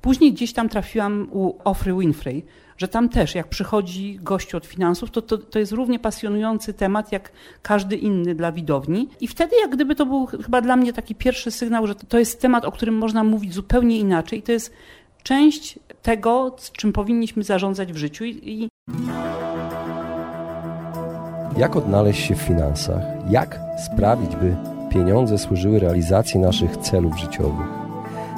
Później gdzieś tam trafiłam u Ofry Winfrey, że tam też jak przychodzi gościu od finansów, to, to, to jest równie pasjonujący temat jak każdy inny dla widowni. I wtedy jak gdyby to był chyba dla mnie taki pierwszy sygnał, że to jest temat, o którym można mówić zupełnie inaczej. I to jest część tego, czym powinniśmy zarządzać w życiu. I, Jak odnaleźć się w finansach? Jak sprawić, by pieniądze służyły realizacji naszych celów życiowych?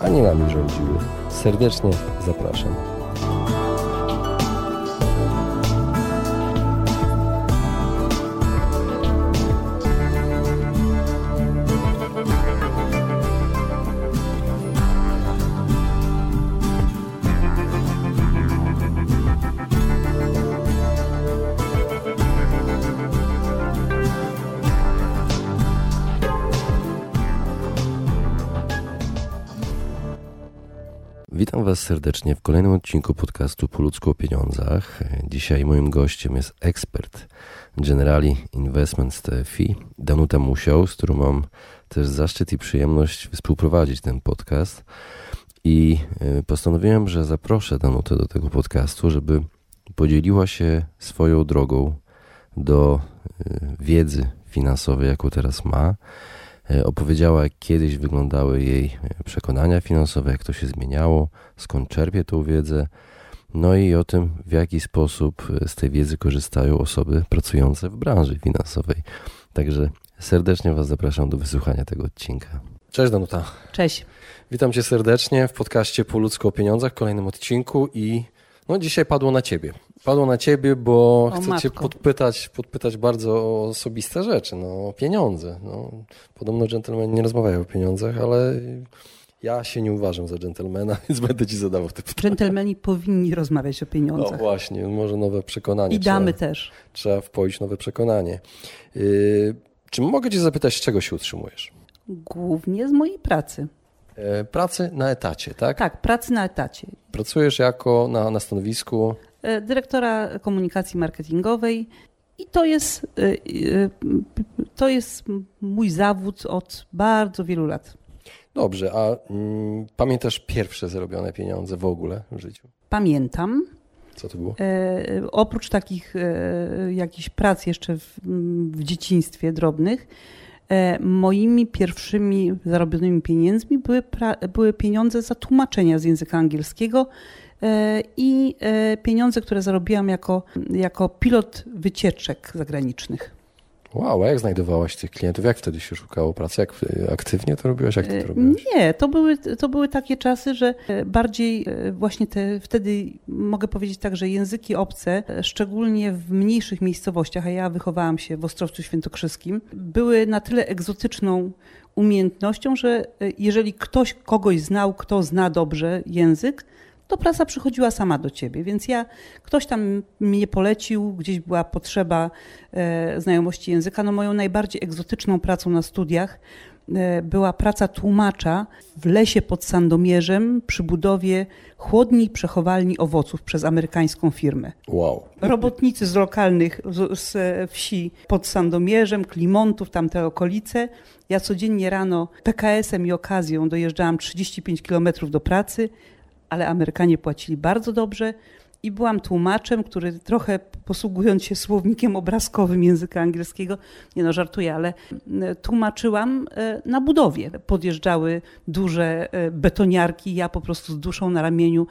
a nie nami rządziły. Serdecznie zapraszam. Witam Was serdecznie w kolejnym odcinku podcastu Po ludzku o pieniądzach. Dzisiaj moim gościem jest ekspert Generali Investments TFI, Danuta Musiał, z którą mam też zaszczyt i przyjemność współprowadzić ten podcast. I y, postanowiłem, że zaproszę Danutę do tego podcastu, żeby podzieliła się swoją drogą do y, wiedzy finansowej, jaką teraz ma E, opowiedziała, jak kiedyś wyglądały jej e, przekonania finansowe, jak to się zmieniało, skąd czerpie tą wiedzę, no i o tym, w jaki sposób e, z tej wiedzy korzystają osoby pracujące w branży finansowej. Także serdecznie Was zapraszam do wysłuchania tego odcinka. Cześć Danuta. Cześć. Witam Cię serdecznie w podcaście Po ludzku o pieniądzach, kolejnym odcinku i no dzisiaj padło na Ciebie. Padło na Ciebie, bo o, chcę matko. Cię podpytać, podpytać bardzo osobiste rzeczy, no o pieniądze. No, podobno dżentelmeni nie rozmawiają o pieniądzach, ale ja się nie uważam za dżentelmena, więc będę Ci zadawał te pytania. Dżentelmeni powinni rozmawiać o No pieniądzach. właśnie, może nowe przekonanie. I damy trzeba, też. Trzeba wpoić nowe przekonanie. Yy, czy mogę Cię zapytać, z czego się utrzymujesz? Głównie z mojej pracy. Yy, pracy na etacie, tak? Tak, pracy na etacie. Pracujesz jako na, na stanowisku E, dyrektora komunikacji marketingowej i to jest, e, e, to jest mój zawód od bardzo wielu lat. Dobrze, a mm, pamiętasz pierwsze zarobione pieniądze w ogóle w życiu? Pamiętam. Co to było? E, oprócz takich e, jakichś prac jeszcze w, w dzieciństwie drobnych, e, moimi pierwszymi zarobionymi pieniędzmi były, pra, były pieniądze za tłumaczenia z języka angielskiego e, i e, pieniądze, które zarobiłam jako, jako pilot wycieczek zagranicznych. Wow, a jak znajdowałaś tych klientów? Jak wtedy się szukało pracy? Jak aktywnie to robiłaś? Jak ty to robiłaś? Nie, to były, to były takie czasy, że bardziej właśnie te, wtedy mogę powiedzieć tak, że języki obce, szczególnie w mniejszych miejscowościach, a ja wychowałam się w Ostrowcu Świętokrzyskim, były na tyle egzotyczną umiejętnością, że jeżeli ktoś kogoś znał, kto zna dobrze język, to praca przychodziła sama do ciebie. Więc ja, ktoś tam mnie polecił, gdzieś była potrzeba e, znajomości języka. No moją najbardziej egzotyczną pracą na studiach e, była praca tłumacza w lesie pod Sandomierzem przy budowie chłodni przechowalni owoców przez amerykańską firmę. Wow. Robotnicy z lokalnych z, z wsi pod Sandomierzem, Klimontów, tamte okolice. Ja codziennie rano PKS-em i okazją dojeżdżałam 35 kilometrów do pracy, ale Amerykanie płacili bardzo dobrze i byłam tłumaczem, który trochę posługując się słownikiem obrazkowym języka angielskiego, nie no żartuję, ale tłumaczyłam na budowie. Podjeżdżały duże betoniarki, ja po prostu z duszą na ramieniu,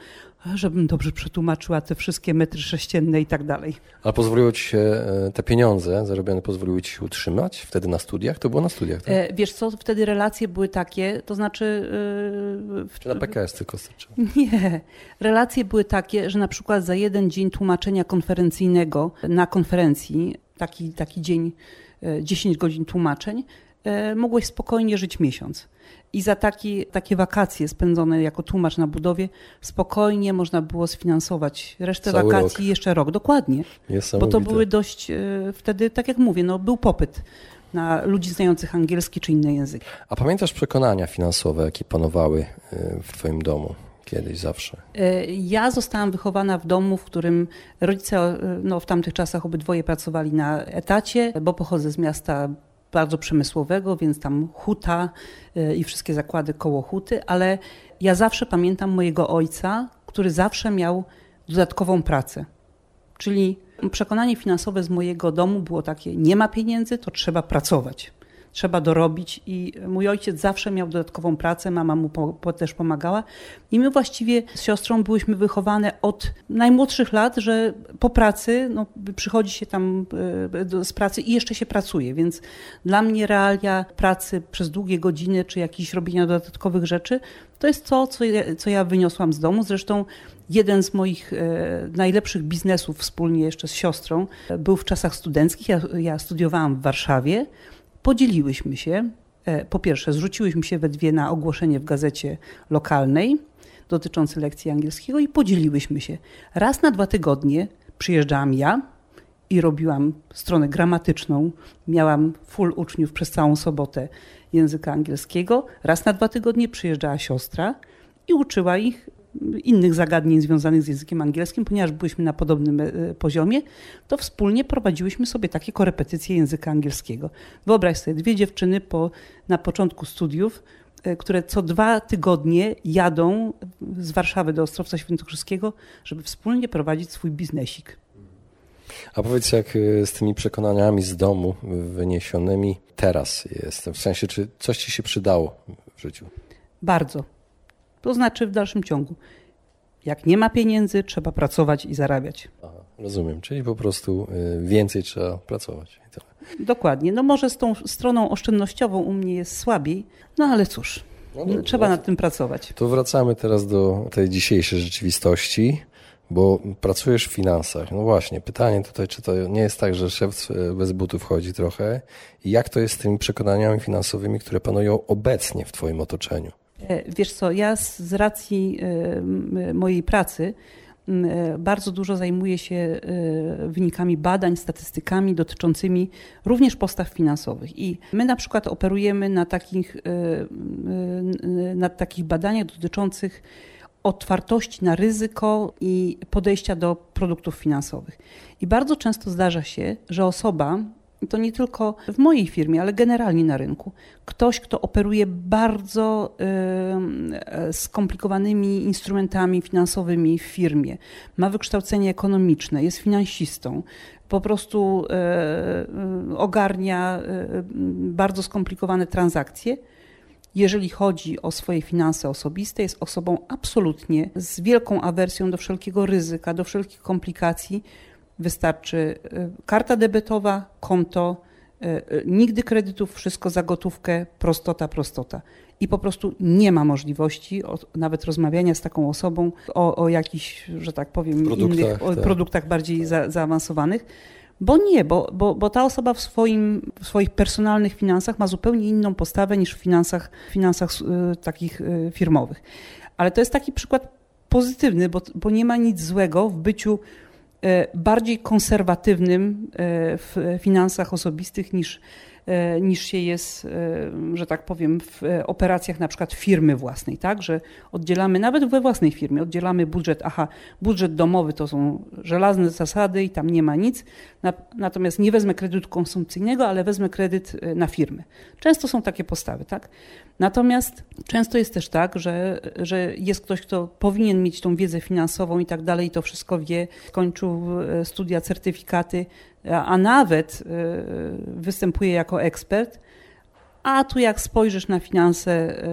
żebym dobrze przetłumaczyła te wszystkie metry sześcienne i tak dalej. A pozwoliło ci się te pieniądze zarobione, pozwoliły ci się utrzymać wtedy na studiach? To było na studiach, tak? Wiesz co, wtedy relacje były takie, to znaczy... Czy na PKS tylko starczyło? Nie. Relacje były takie, że na przykład za jeden dzień tłumaczenia konferencyjnego na konferencji, taki, taki dzień, 10 godzin tłumaczeń, mogłeś spokojnie żyć miesiąc. I za taki, takie wakacje spędzone jako tłumacz na budowie spokojnie można było sfinansować resztę Cały wakacji rok. jeszcze rok. Dokładnie. Bo to były dość e, wtedy, tak jak mówię, no, był popyt na ludzi znających angielski czy inne języki. A pamiętasz przekonania finansowe, jakie panowały e, w Twoim domu? Kiedyś, zawsze. E, ja zostałam wychowana w domu, w którym rodzice no, w tamtych czasach obydwoje pracowali na etacie, bo pochodzę z miasta bardzo przemysłowego, więc tam huta y, i wszystkie zakłady koło huty, ale ja zawsze pamiętam mojego ojca, który zawsze miał dodatkową pracę. Czyli przekonanie finansowe z mojego domu było takie: nie ma pieniędzy, to trzeba pracować trzeba dorobić i mój ojciec zawsze miał dodatkową pracę, mama mu po, po też pomagała i my właściwie z siostrą byłyśmy wychowane od najmłodszych lat, że po pracy no, przychodzi się tam e, z pracy i jeszcze się pracuje, więc dla mnie realia pracy przez długie godziny czy jakieś robienia dodatkowych rzeczy to jest to, co ja, co ja wyniosłam z domu. Zresztą jeden z moich e, najlepszych biznesów wspólnie jeszcze z siostrą e, był w czasach studenckich. Ja, ja studiowałam w Warszawie podzieliłyśmy się. E, po pierwsze, zrzuciłyśmy się we dwie na ogłoszenie w gazecie lokalnej dotyczące lekcji angielskiego i podzieliłyśmy się. Raz na dwa tygodnie przyjeżdżałam ja i robiłam stronę gramatyczną. Miałam full uczniów przez całą sobotę języka angielskiego. Raz na dwa tygodnie przyjeżdżała siostra i uczyła ich innych zagadnień związanych z językiem angielskim, ponieważ byliśmy na podobnym e, poziomie, to wspólnie prowadziłyśmy sobie takie korepetycje języka angielskiego. Wyobraź sobie, dwie dziewczyny po, na początku studiów, e, które co dwa tygodnie jadą z Warszawy do Ostrowca Świętokrzyskiego, żeby wspólnie prowadzić swój biznesik. A powiedz, jak e, z tymi przekonaniami z domu wyniesionymi teraz jest? W sensie, czy coś ci się przydało w życiu? Bardzo. To znaczy w dalszym ciągu, jak nie ma pieniędzy, trzeba pracować i zarabiać. Aha, rozumiem, czyli po prostu y, więcej trzeba pracować. Dokładnie. No może z tą stroną oszczędnościową u mnie jest słabiej, no ale cóż, no dobrze, trzeba no nad tym pracować. To wracamy teraz do tej dzisiejszej rzeczywistości, bo pracujesz w finansach. No właśnie, pytanie tutaj, czy to nie jest tak, że szef bez butów chodzi trochę? I jak to jest z tymi przekonaniami finansowymi, które panują obecnie w Twoim otoczeniu? E, wiesz co, ja z racji e, mojej pracy e, bardzo dużo zajmuję się wynikami badań, statystykami dotyczącymi również postaw finansowych. I my na przykład operujemy na takich, na takich badaniach dotyczących otwartości na ryzyko i podejścia do produktów finansowych. I bardzo często zdarza się, że osoba to nie tylko w mojej firmie, ale generalnie na rynku. Ktoś, kto operuje bardzo y, skomplikowanymi instrumentami finansowymi w firmie, ma wykształcenie ekonomiczne, jest finansistą, po prostu y, y, ogarnia bardzo skomplikowane transakcje. Jeżeli chodzi o swoje finanse osobiste, jest osobą absolutnie z wielką awersją do wszelkiego ryzyka, do wszelkich komplikacji Wystarczy y, karta debetowa, konto, y, y, nigdy kredytów, wszystko za gotówkę, prostota, prostota. I po prostu nie ma możliwości nawet rozmawiania z taką osobą o, o jakichś, że tak powiem, produktach, innych tak. produktach bardziej za, zaawansowanych. Bo nie, bo, bo, bo ta osoba w, swoim, w swoich personalnych finansach ma zupełnie inną postawę niż w finansach, finansach y, takich y, firmowych. Ale to jest taki przykład pozytywny, bo, bo nie ma nic złego w byciu bardziej konserwatywnym e, w finansach osobistych niż niż się jest, e, że tak powiem, w operacjach na przykład firmy własnej, tak? Że oddzielamy, nawet we własnej firmie, oddzielamy budżet, aha, budżet domowy to są żelazne zasady i tam nie ma nic, natomiast nie wezmę kredytu konsumpcyjnego, ale wezmę kredyt e, na firmy. Często są takie postawy, tak? Natomiast często jest też tak, że, że jest ktoś, kto powinien mieć tą wiedzę finansową i tak dalej, i to wszystko wie, skończył studia, certyfikaty, a nawet y, występuje jako ekspert. A tu jak spojrzysz na finanse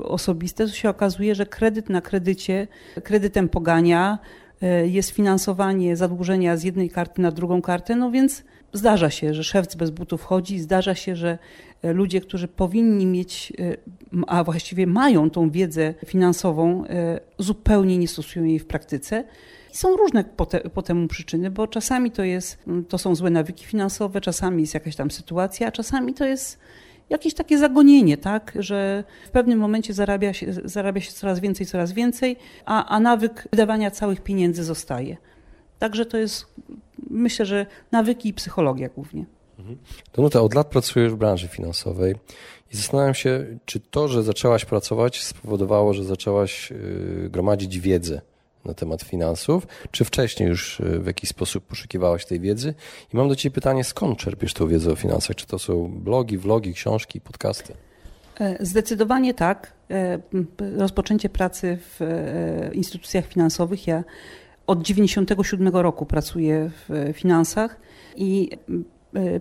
y, osobiste, to się okazuje, że kredyt na kredycie, kredytem pogania y, jest finansowanie zadłużenia z jednej karty na drugą kartę, no więc zdarza się, że szewc bez butów chodzi, zdarza się, że ludzie, którzy powinni mieć, a właściwie mają tą wiedzę finansową, zupełnie nie stosują jej w praktyce. Są różne po, te, po temu przyczyny, bo czasami to, jest, to są złe nawyki finansowe, czasami jest jakaś tam sytuacja, a czasami to jest jakieś takie zagonienie, tak, że w pewnym momencie zarabia się, zarabia się coraz więcej, coraz więcej, a, a nawyk wydawania całych pieniędzy zostaje. Także to jest, myślę, że nawyki i psychologia głównie. Mhm. Danuta, od lat pracujesz w branży finansowej i zastanawiam się, czy to, że zaczęłaś pracować spowodowało, że zaczęłaś y, gromadzić wiedzę na temat finansów, czy wcześniej już y, w jakiś sposób poszukiwałaś tej wiedzy? I mam do Ciebie pytanie, skąd czerpiesz tę wiedzę o finansach? Czy to są blogi, vlogi, książki, podcasty? E, zdecydowanie tak. E, rozpoczęcie pracy w e, instytucjach finansowych. Ja od 97 roku pracuję w finansach i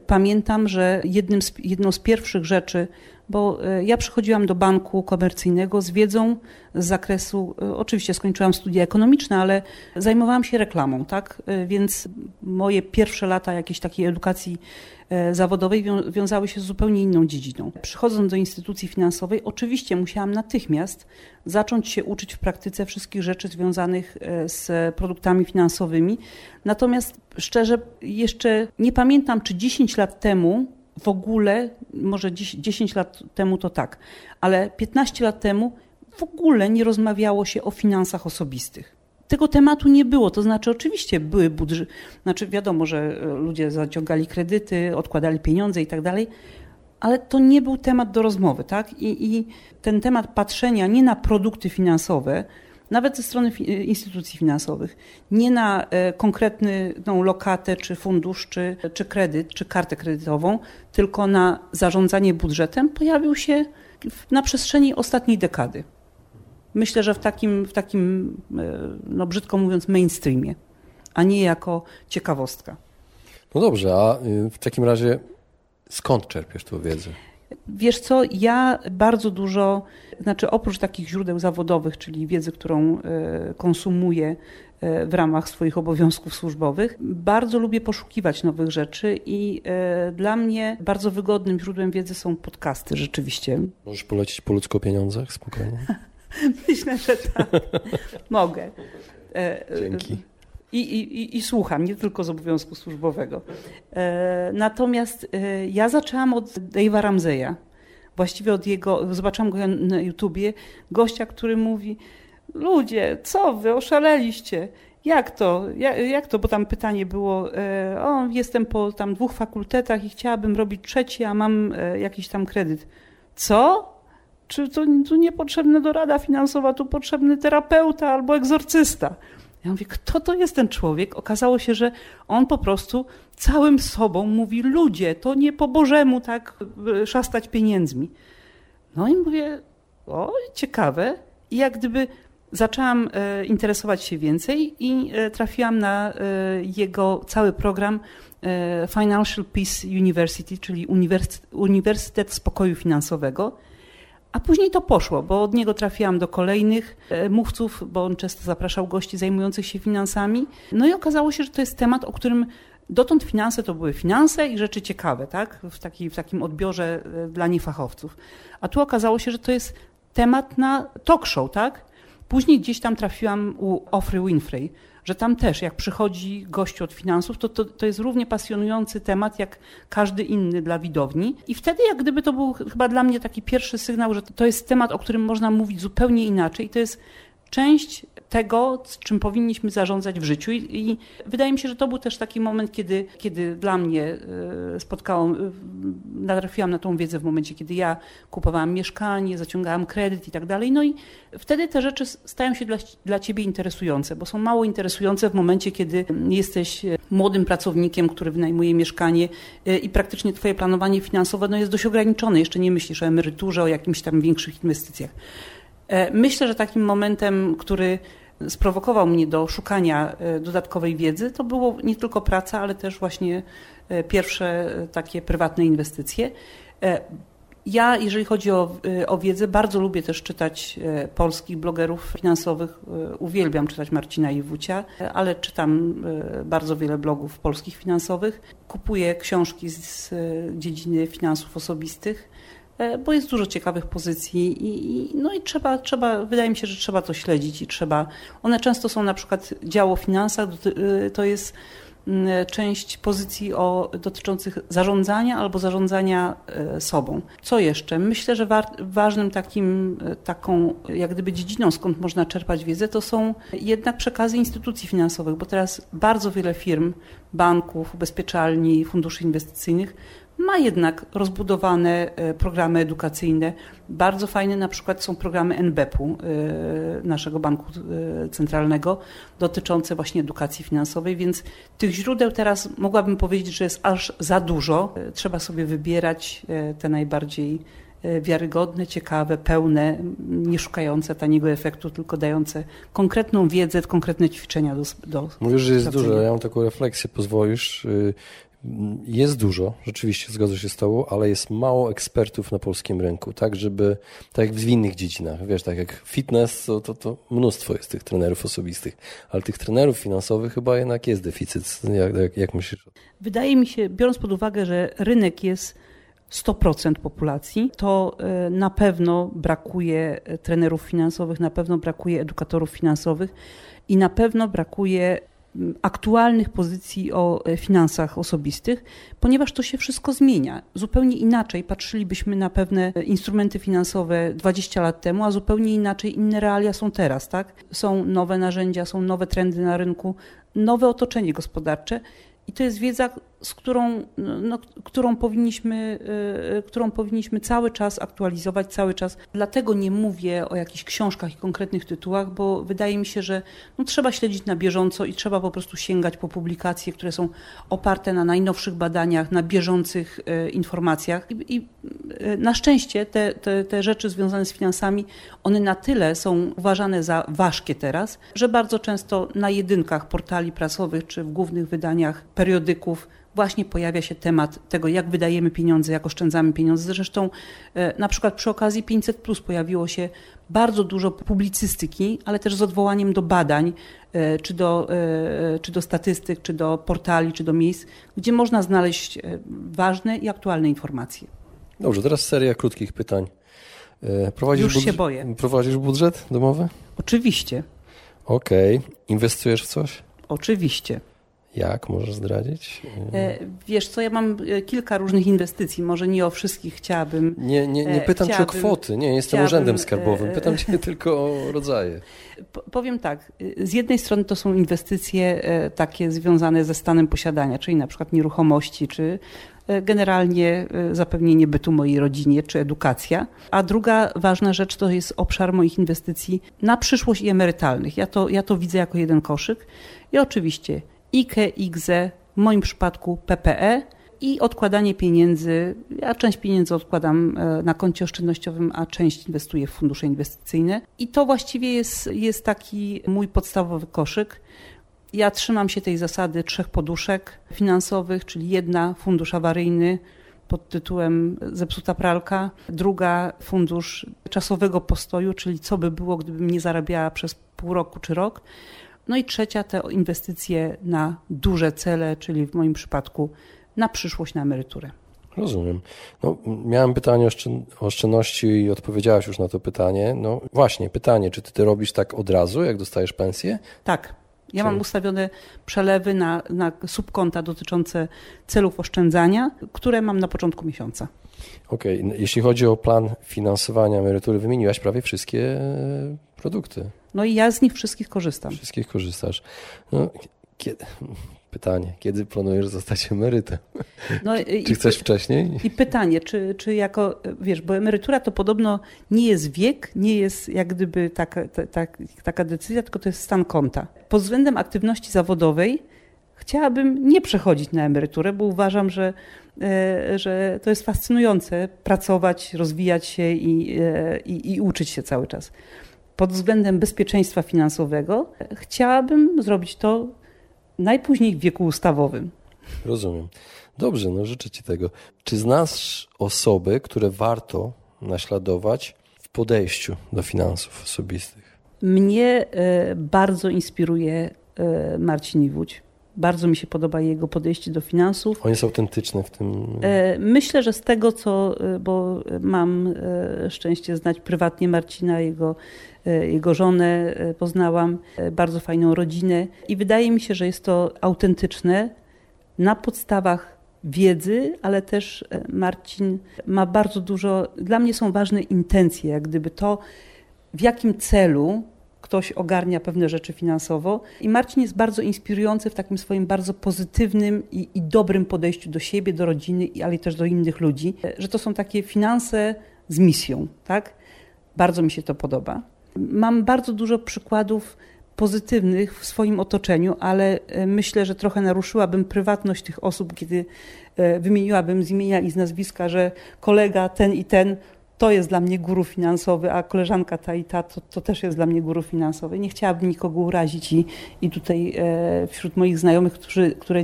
pamiętam, że z, jedną z pierwszych rzeczy, bo ja przychodziłam do banku komercyjnego z wiedzą z zakresu, oczywiście skończyłam studia ekonomiczne, ale zajmowałam się reklamą, tak? Więc moje pierwsze lata jakiejś takiej edukacji zawodowej wiązały się z zupełnie inną dziedziną. Przychodząc do instytucji finansowej, oczywiście musiałam natychmiast zacząć się uczyć w praktyce wszystkich rzeczy związanych z produktami finansowymi. Natomiast szczerze, jeszcze nie pamiętam, czy 10 lat temu w ogóle, może 10 lat temu to tak, ale 15 lat temu w ogóle nie rozmawiało się o finansach osobistych tego tematu nie było. To znaczy, oczywiście były budżety, znaczy wiadomo, że e, ludzie zaciągali kredyty, odkładali pieniądze i tak dalej, ale to nie był temat do rozmowy, tak? I, I, ten temat patrzenia nie na produkty finansowe, nawet ze strony instytucji finansowych, nie na e, konkretną lokatę, czy fundusz, czy, czy kredyt, czy kartę kredytową, tylko na zarządzanie budżetem, pojawił się na przestrzeni ostatniej dekady myślę, że w takim, w takim e, no brzydko mówiąc, mainstreamie, a nie jako ciekawostka. No dobrze, a y, w takim razie skąd czerpiesz tę wiedzę? Wiesz co, ja bardzo dużo, znaczy oprócz takich źródeł zawodowych, czyli wiedzy, którą e, konsumuję e, w ramach swoich obowiązków służbowych, bardzo lubię poszukiwać nowych rzeczy i dla mnie bardzo wygodnym źródłem wiedzy są podcasty rzeczywiście. Możesz polecić po ludzko pieniądzach spokojnie? Myślę, że tak. Mogę. E, Dzięki. I, i, I, słucham, nie tylko z obowiązku służbowego. E, natomiast e, ja zaczęłam od Dave'a Ramseya. Właściwie od jego, zobaczyłam go na YouTubie, gościa, który mówi, ludzie, co wy, oszaleliście. Jak to? Jak, jak to? Bo tam pytanie było, o, jestem po tam dwóch fakultetach i chciałabym robić trzeci, a mam jakiś tam kredyt. Co? Czy to, to niepotrzebna dorada finansowa, tu potrzebny terapeuta albo egzorcysta. Ja mówię, kto to jest ten człowiek? Okazało się, że on po prostu całym sobą mówi, ludzie, to nie po Bożemu tak e, szastać pieniędzmi. No i mówię, o, ciekawe. I jak gdyby zaczęłam e, interesować się więcej i e, trafiłam na jego cały program Financial Peace University, czyli Uniwersytet Spokoju Finansowego. A później to poszło, bo od niego trafiłam do kolejnych e, mówców, bo on często zapraszał gości zajmujących się finansami. No i okazało się, że to jest temat, o którym dotąd finanse to były finanse i rzeczy ciekawe, tak? W, taki, w takim odbiorze e, dla niefachowców. A tu okazało się, że to jest temat na talk show, tak? Później gdzieś tam trafiłam u Ofry Winfrey, że tam też, jak przychodzi gościu od finansów, to, to, to jest równie pasjonujący temat jak każdy inny dla widowni. I wtedy, jak gdyby to był chyba dla mnie taki pierwszy sygnał, że to jest temat, o którym można mówić zupełnie inaczej. I to jest część tego, czym powinniśmy zarządzać w życiu. I, I, wydaje mi się, że to był też taki moment, kiedy, kiedy dla mnie e, spotkałam, e, natrafiłam na tą wiedzę w momencie, kiedy ja kupowałam mieszkanie, zaciągałam kredyt i tak dalej. No i wtedy te rzeczy stają się dla, dla ciebie interesujące, bo są mało interesujące w momencie, kiedy jesteś młodym pracownikiem, który wynajmuje mieszkanie e, i praktycznie twoje planowanie finansowe no, jest dość ograniczone. Jeszcze nie myślisz o emeryturze, o jakimś tam większych inwestycjach. E, myślę, że takim momentem, który sprowokował mnie do szukania e, dodatkowej wiedzy, to było nie tylko praca, ale też właśnie e, pierwsze takie prywatne inwestycje. Ja, jeżeli chodzi o, o wiedzę, bardzo lubię też czytać polskich blogerów finansowych. Uwielbiam czytać Marcina Iwucia, ale czytam bardzo wiele blogów polskich finansowych. Kupuję książki z dziedziny finansów osobistych. E, bo jest dużo ciekawych pozycji i, i, no i trzeba, trzeba, wydaje mi się, że trzeba to śledzić i trzeba, one często są na przykład działo finansach, to jest mm, część pozycji o, dotyczących zarządzania albo zarządzania e, sobą. Co jeszcze? Myślę, że wa ważnym takim, e, taką jak gdyby dziedziną, skąd można czerpać wiedzę, to są jednak przekazy instytucji finansowych, bo teraz bardzo wiele firm, banków, ubezpieczalni, funduszy inwestycyjnych ma jednak rozbudowane e, programy edukacyjne. Bardzo fajne na przykład są programy NBP-u, e, naszego banku e, centralnego, dotyczące właśnie edukacji finansowej, więc tych źródeł teraz mogłabym powiedzieć, że jest aż za dużo. Trzeba sobie wybierać te najbardziej wiarygodne, ciekawe, pełne, nie szukające taniego efektu, tylko dające konkretną wiedzę, konkretne ćwiczenia do, do Mówisz, że jest dużo. Ja mam taką refleksję, pozwolisz. Jest dużo, rzeczywiście zgodzę się z Tobą, ale jest mało ekspertów na polskim rynku, tak żeby, tak jak w innych dziedzinach, wiesz, tak jak fitness, to, to, to mnóstwo jest tych trenerów osobistych, ale tych trenerów finansowych chyba jednak jest deficyt. Jak, jak, jak myślisz? Wydaje mi się, biorąc pod uwagę, że rynek jest 100% populacji, to e, na pewno brakuje e, trenerów finansowych, na pewno brakuje edukatorów finansowych i na pewno brakuje aktualnych pozycji o e, finansach osobistych, ponieważ to się wszystko zmienia. Zupełnie inaczej patrzylibyśmy na pewne instrumenty finansowe 20 lat temu, a zupełnie inaczej inne realia są teraz. Tak? Są nowe narzędzia, są nowe trendy na rynku, nowe otoczenie gospodarcze i to jest wiedza, z którą, no, którą, powinniśmy, y, którą powinniśmy cały czas aktualizować, cały czas. Dlatego nie mówię o jakichś książkach i konkretnych tytułach, bo wydaje mi się, że no, trzeba śledzić na bieżąco i trzeba po prostu sięgać po publikacje, które są oparte na najnowszych badaniach, na bieżących y, informacjach. I, i y, na szczęście te, te, te rzeczy związane z finansami, one na tyle są uważane za ważkie teraz, że bardzo często na jedynkach portali prasowych czy w głównych wydaniach periodyków właśnie pojawia się temat tego, jak wydajemy pieniądze, jak oszczędzamy pieniądze. Zresztą e, na przykład przy okazji 500 Plus pojawiło się bardzo dużo publicystyki, ale też z odwołaniem do badań, e, czy do, czy do statystyk, czy do portali, czy do miejsc, gdzie można znaleźć ważne i aktualne informacje. Dobrze, teraz seria krótkich pytań. Prowadzisz Już budżet, się boję. Prowadzisz budżet domowy? Oczywiście. Okej. Okay. Inwestujesz w coś? Oczywiście. Jak możesz zdradzić? E, wiesz co, ja mam e, kilka różnych inwestycji, może nie o wszystkich chciałabym. Nie, nie, nie e, pytam cię o kwoty, nie, jestem urzędem skarbowym, pytam cię tylko o rodzaje. Powiem tak, z jednej strony to są inwestycje takie związane ze stanem posiadania, czyli na przykład nieruchomości, czy generalnie zapewnienie bytu mojej rodzinie, czy edukacja. A druga ważna rzecz to jest obszar moich inwestycji na przyszłość i emerytalnych. Ja to, ja to widzę jako jeden koszyk. I oczywiście IKE, IGZE, w moim przypadku PPE i odkładanie pieniędzy. Ja część pieniędzy odkładam e, na koncie oszczędnościowym, a część inwestuję w fundusze inwestycyjne. I to właściwie jest, jest taki mój podstawowy koszyk. Ja trzymam się tej zasady trzech poduszek finansowych, czyli jedna fundusz awaryjny pod tytułem Zepsuta pralka, druga fundusz czasowego postoju, czyli co by było, gdybym nie zarabiała przez pół roku czy rok no i trzecia te inwestycje na duże cele, czyli w moim przypadku na przyszłość, na emeryturę. Rozumiem. No, miałem pytanie o oszczędności i odpowiedziałaś już na to pytanie. No właśnie, pytanie, czy ty, ty robisz tak od razu, jak dostajesz pensję? Tak. Ja mam ustawione przelewy na, na subkonta dotyczące celów oszczędzania, które mam na początku miesiąca. Okej, okay. jeśli chodzi o plan finansowania emerytury, wymieniłaś prawie wszystkie e, produkty. No i ja z nich wszystkich korzystam. Wszystkich korzystasz. No, kiedy, pytanie, kiedy planujesz zostać emerytem? No, czy chcesz wcześniej? I pytanie, czy, czy jako, wiesz, bo emerytura to podobno nie jest wiek, nie jest jak gdyby taka, ta, taka decyzja, tylko to jest stan konta. Pod względem aktywności zawodowej chciałabym nie przechodzić na emeryturę, bo uważam, że, e, że to jest fascynujące pracować, rozwijać się i, e, i, i uczyć się cały czas pod względem bezpieczeństwa finansowego, chciałabym zrobić to najpóźniej w wieku ustawowym. Rozumiem. Dobrze, no życzę Ci tego. Czy znasz osoby, które warto naśladować w podejściu do finansów osobistych? Mnie e, bardzo inspiruje e, Marcin Iwódź. Bardzo mi się podoba jego podejście do finansów. On jest autentyczny w tym. E, myślę, że z tego, co, bo mam szczęście znać prywatnie Marcina, jego jego żonę e, poznałam, e, bardzo fajną rodzinę i wydaje mi się, że jest to autentyczne, na podstawach wiedzy, ale też e, Marcin ma bardzo dużo, dla mnie są ważne intencje, jak gdyby to, w jakim celu ktoś ogarnia pewne rzeczy finansowo. I Marcin jest bardzo inspirujący w takim swoim bardzo pozytywnym i, i dobrym podejściu do siebie, do rodziny, ale też do innych ludzi, że to są takie finanse z misją, tak? Bardzo mi się to podoba. Mam bardzo dużo przykładów pozytywnych w swoim otoczeniu, ale e, myślę, że trochę naruszyłabym prywatność tych osób, kiedy e, wymieniłabym z imienia i z nazwiska, że kolega ten i ten to jest dla mnie guru finansowy, a koleżanka ta i ta to, to też jest dla mnie guru finansowy. Nie chciałabym nikogo urazić i, i tutaj e, wśród moich znajomych, którzy, które,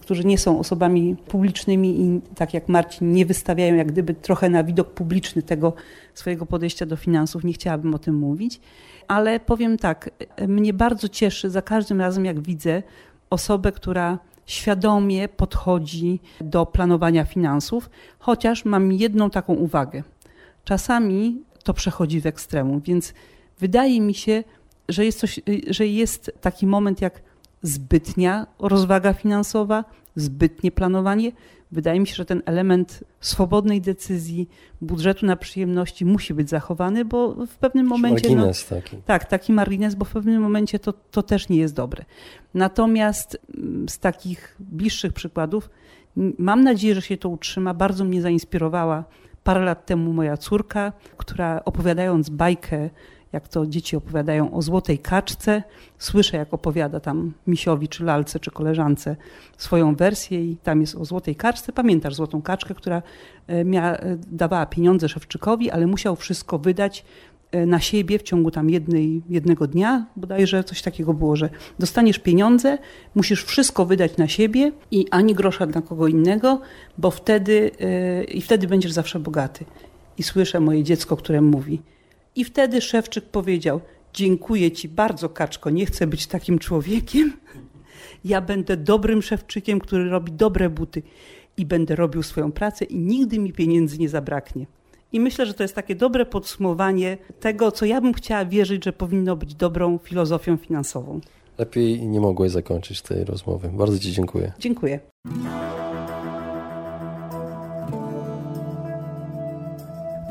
którzy nie są osobami publicznymi i tak jak Marcin nie wystawiają jak gdyby trochę na widok publiczny tego swojego podejścia do finansów, nie chciałabym o tym mówić. Ale powiem tak, mnie bardzo cieszy za każdym razem jak widzę osobę, która świadomie podchodzi do planowania finansów, chociaż mam jedną taką uwagę – czasami to przechodzi w ekstremum, więc wydaje mi się, że jest, coś, że jest taki moment jak zbytnia rozwaga finansowa, zbytnie planowanie. Wydaje mi się, że ten element swobodnej decyzji, budżetu na przyjemności musi być zachowany, bo w pewnym momencie. No, margines no, taki. Tak, taki margines, bo w pewnym momencie to, to też nie jest dobre. Natomiast mm, z takich bliższych przykładów, mam nadzieję, że się to utrzyma. Bardzo mnie zainspirowała Parę lat temu moja córka, która opowiadając bajkę, jak to dzieci opowiadają o złotej kaczce, słyszę jak opowiada tam misiowi, czy lalce, czy koleżance swoją wersję i tam jest o złotej kaczce. Pamiętasz złotą kaczkę, która e, e, dawała pieniądze Szewczykowi, ale musiał wszystko wydać na siebie w ciągu tam jednej, jednego dnia, bodajże coś takiego było, że dostaniesz pieniądze, musisz wszystko wydać na siebie i ani grosza dla kogo innego, bo wtedy yy, i wtedy będziesz zawsze bogaty. I słyszę moje dziecko, które mówi. I wtedy Szewczyk powiedział: Dziękuję ci bardzo, kaczko, nie chcę być takim człowiekiem. Ja będę dobrym szewczykiem, który robi dobre buty i będę robił swoją pracę i nigdy mi pieniędzy nie zabraknie. I myślę, że to jest takie dobre podsumowanie tego, co ja bym chciała wierzyć, że powinno być dobrą filozofią finansową. Lepiej nie mogłeś zakończyć tej rozmowy. Bardzo Ci dziękuję. Dziękuję.